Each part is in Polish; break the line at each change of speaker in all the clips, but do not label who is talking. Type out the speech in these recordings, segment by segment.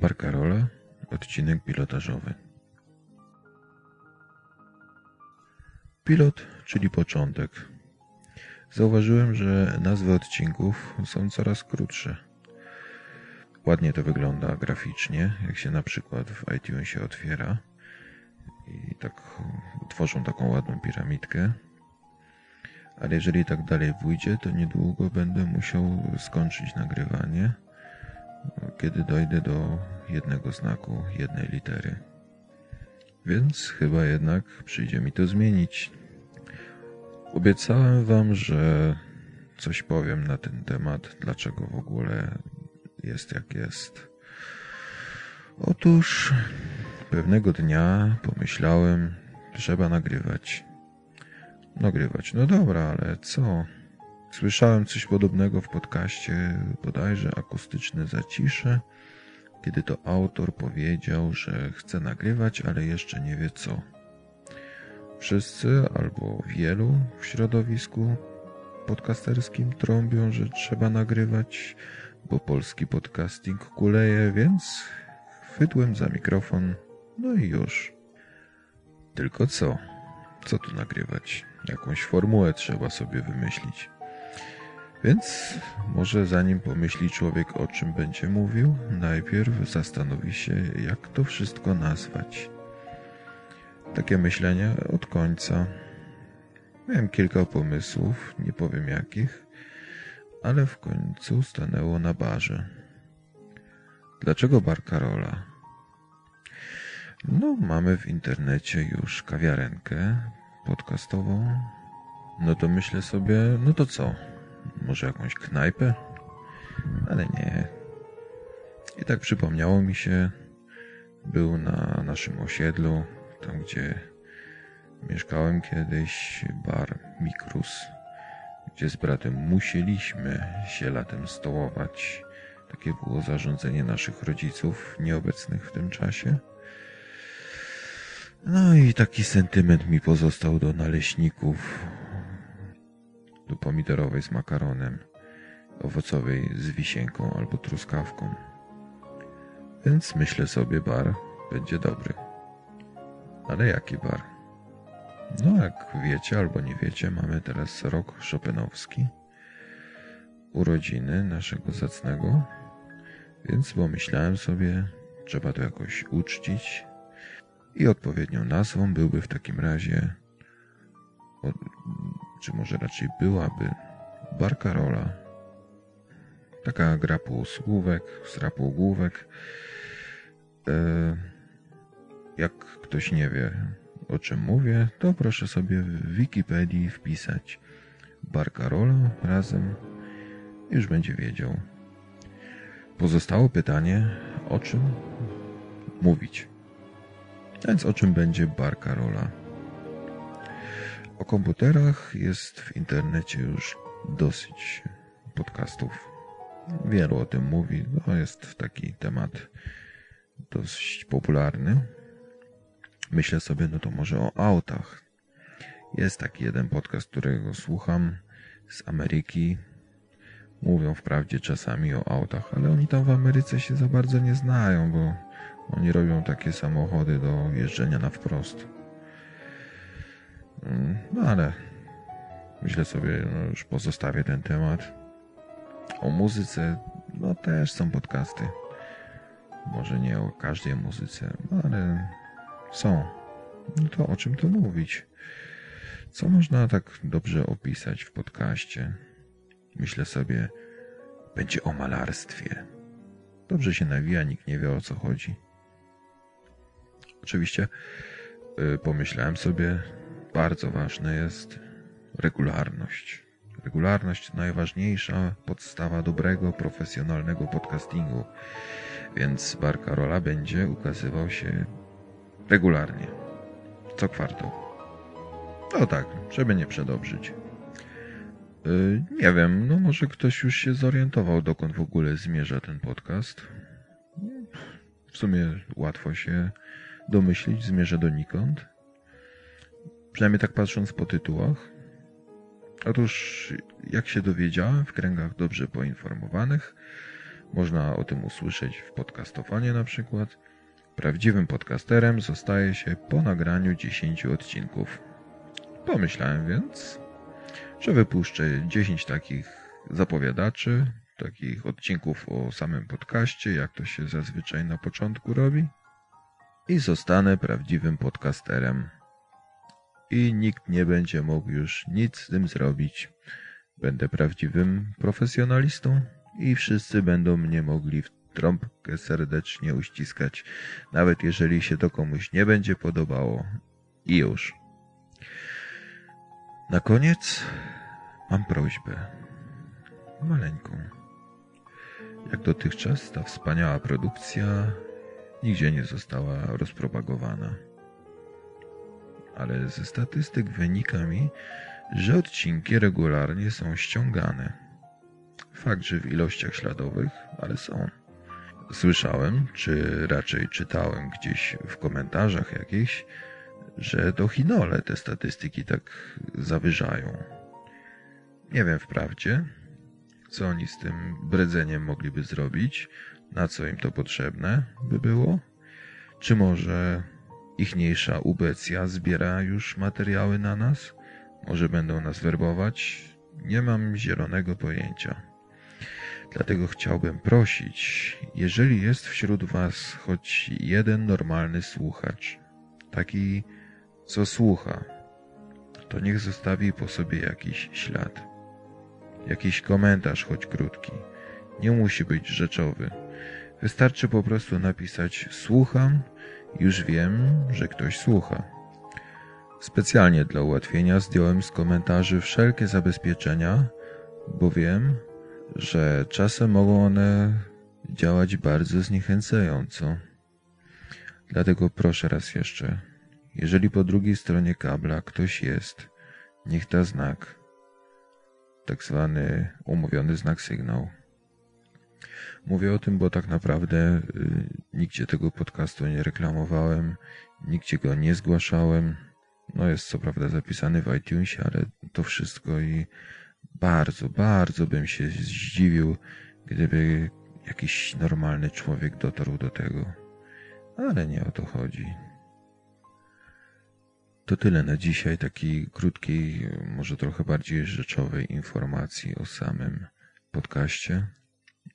Barcarola, odcinek pilotażowy. Pilot, czyli początek. Zauważyłem, że nazwy odcinków są coraz krótsze. Ładnie to wygląda graficznie, jak się na przykład w iTunesie otwiera i tak tworzą taką ładną piramidkę. Ale jeżeli tak dalej pójdzie, to niedługo będę musiał skończyć nagrywanie kiedy dojdę do jednego znaku, jednej litery. Więc chyba jednak przyjdzie mi to zmienić. Obiecałem wam, że coś powiem na ten temat, dlaczego w ogóle jest jak jest. Otóż pewnego dnia pomyślałem, trzeba nagrywać. Nagrywać, no dobra, ale co? Słyszałem coś podobnego w podcaście, bodajże akustyczne zacisze, kiedy to autor powiedział, że chce nagrywać, ale jeszcze nie wie co. Wszyscy albo wielu w środowisku podcasterskim trąbią, że trzeba nagrywać, bo polski podcasting kuleje, więc chwytłem za mikrofon, no i już. Tylko co? Co tu nagrywać? Jakąś formułę trzeba sobie wymyślić. Więc może zanim pomyśli człowiek o czym będzie mówił, najpierw zastanowi się, jak to wszystko nazwać. Takie myślenie od końca. Miałem kilka pomysłów, nie powiem jakich, ale w końcu stanęło na barze. Dlaczego bar Karola? No, mamy w internecie już kawiarenkę podcastową. No to myślę sobie, no to co? Może jakąś knajpę? Ale nie. I tak przypomniało mi się, był na naszym osiedlu, tam gdzie mieszkałem kiedyś, bar Mikrus, gdzie z bratem musieliśmy się latem stołować. Takie było zarządzenie naszych rodziców, nieobecnych w tym czasie. No i taki sentyment mi pozostał do naleśników, do pomidorowej z makaronem, owocowej z wisienką albo truskawką. Więc myślę sobie, bar będzie dobry. Ale jaki bar? No, jak wiecie albo nie wiecie, mamy teraz rok szopenowski, urodziny naszego zacnego, więc pomyślałem sobie, trzeba to jakoś uczcić i odpowiednią nazwą byłby w takim razie czy może raczej byłaby, Barcarola. Taka gra półsłówek, sra półgłówek. E, jak ktoś nie wie, o czym mówię, to proszę sobie w Wikipedii wpisać Barcarola razem już będzie wiedział. Pozostało pytanie, o czym mówić. Więc o czym będzie Barcarola? O komputerach jest w internecie już dosyć podcastów. Wielu o tym mówi. No jest taki temat dość popularny. Myślę sobie, no to może o autach. Jest taki jeden podcast, którego słucham z Ameryki. Mówią wprawdzie czasami o autach, ale oni tam w Ameryce się za bardzo nie znają, bo oni robią takie samochody do jeżdżenia na wprost. No ale myślę sobie, no już pozostawię ten temat. O muzyce, no też są podcasty. Może nie o każdej muzyce, no ale są. No to o czym tu mówić? Co można tak dobrze opisać w podcaście? Myślę sobie, będzie o malarstwie. Dobrze się nawija, nikt nie wie o co chodzi. Oczywiście yy, pomyślałem sobie, bardzo ważne jest regularność. Regularność najważniejsza podstawa dobrego, profesjonalnego podcastingu, więc Bar Karola będzie ukazywał się regularnie, co kwartał. No tak, żeby nie przedobrzyć. Yy, nie wiem, no może ktoś już się zorientował, dokąd w ogóle zmierza ten podcast. W sumie łatwo się domyślić, zmierza donikąd. Przynajmniej tak patrząc po tytułach. Otóż, jak się dowiedziałem w kręgach dobrze poinformowanych, Można o tym usłyszeć w podcastofonie na przykład. Prawdziwym podcasterem zostaje się po nagraniu 10 odcinków. Pomyślałem więc, że wypuszczę 10 takich zapowiadaczy, takich odcinków o samym podcaście, jak to się zazwyczaj na początku robi, i zostanę prawdziwym podcasterem. I nikt nie będzie mógł już nic z tym zrobić. Będę prawdziwym profesjonalistą i wszyscy będą mnie mogli w trąbkę serdecznie uściskać, nawet jeżeli się to komuś nie będzie podobało. I już. Na koniec mam prośbę. Maleńką. Jak dotychczas ta wspaniała produkcja nigdzie nie została rozpropagowana. Ale ze statystyk wynika mi, że odcinki regularnie są ściągane. Fakt, że w ilościach śladowych, ale są. Słyszałem, czy raczej czytałem gdzieś w komentarzach jakichś, że to Chinole te statystyki tak zawyżają. Nie wiem wprawdzie, co oni z tym bredzeniem mogliby zrobić, na co im to potrzebne by było, czy może ichniejsza ubecja zbiera już materiały na nas, może będą nas werbować, nie mam zielonego pojęcia. Dlatego chciałbym prosić, jeżeli jest wśród Was choć jeden normalny słuchacz, taki, co słucha, to niech zostawi po sobie jakiś ślad. Jakiś komentarz, choć krótki. Nie musi być rzeczowy. Wystarczy po prostu napisać słucham, już wiem, że ktoś słucha. Specjalnie dla ułatwienia zdjąłem z komentarzy wszelkie zabezpieczenia, bo wiem, że czasem mogą one działać bardzo zniechęcająco. Dlatego proszę raz jeszcze, jeżeli po drugiej stronie kabla ktoś jest, niech da znak, tak zwany umówiony znak sygnał. Mówię o tym, bo tak naprawdę y, nigdzie tego podcastu nie reklamowałem, nigdzie go nie zgłaszałem. No jest co prawda zapisany w iTunesie, ale to wszystko i bardzo, bardzo bym się zdziwił, gdyby jakiś normalny człowiek dotarł do tego. Ale nie o to chodzi. To tyle na dzisiaj takiej krótkiej, może trochę bardziej rzeczowej informacji o samym podcaście.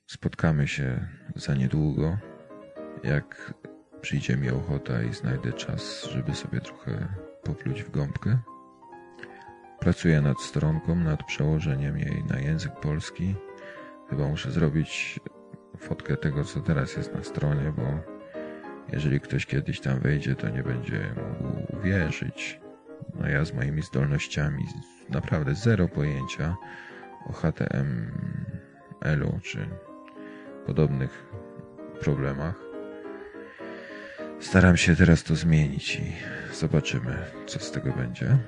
Spotkamy się za niedługo, jak przyjdzie mi ochota i znajdę czas, żeby sobie trochę popluć w gąbkę. Pracuję nad stronką, nad przełożeniem jej na język polski. Chyba muszę zrobić fotkę tego, co teraz jest na stronie, bo jeżeli ktoś kiedyś tam wejdzie, to nie będzie mógł uwierzyć. No ja z moimi zdolnościami naprawdę zero pojęcia o HTML-u czy podobnych problemach. Staram się teraz to zmienić i zobaczymy, co z tego będzie.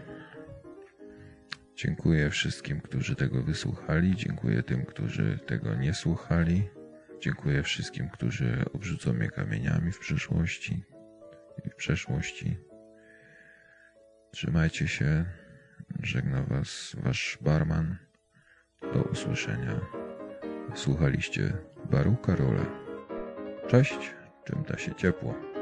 Dziękuję wszystkim, którzy tego wysłuchali. Dziękuję tym, którzy tego nie słuchali. Dziękuję wszystkim, którzy obrzucą mnie kamieniami w przyszłości i w przeszłości. Trzymajcie się. Żegna Was Wasz barman. Do usłyszenia. Słuchaliście Baru Karola. Cześć, czym da się ciepło.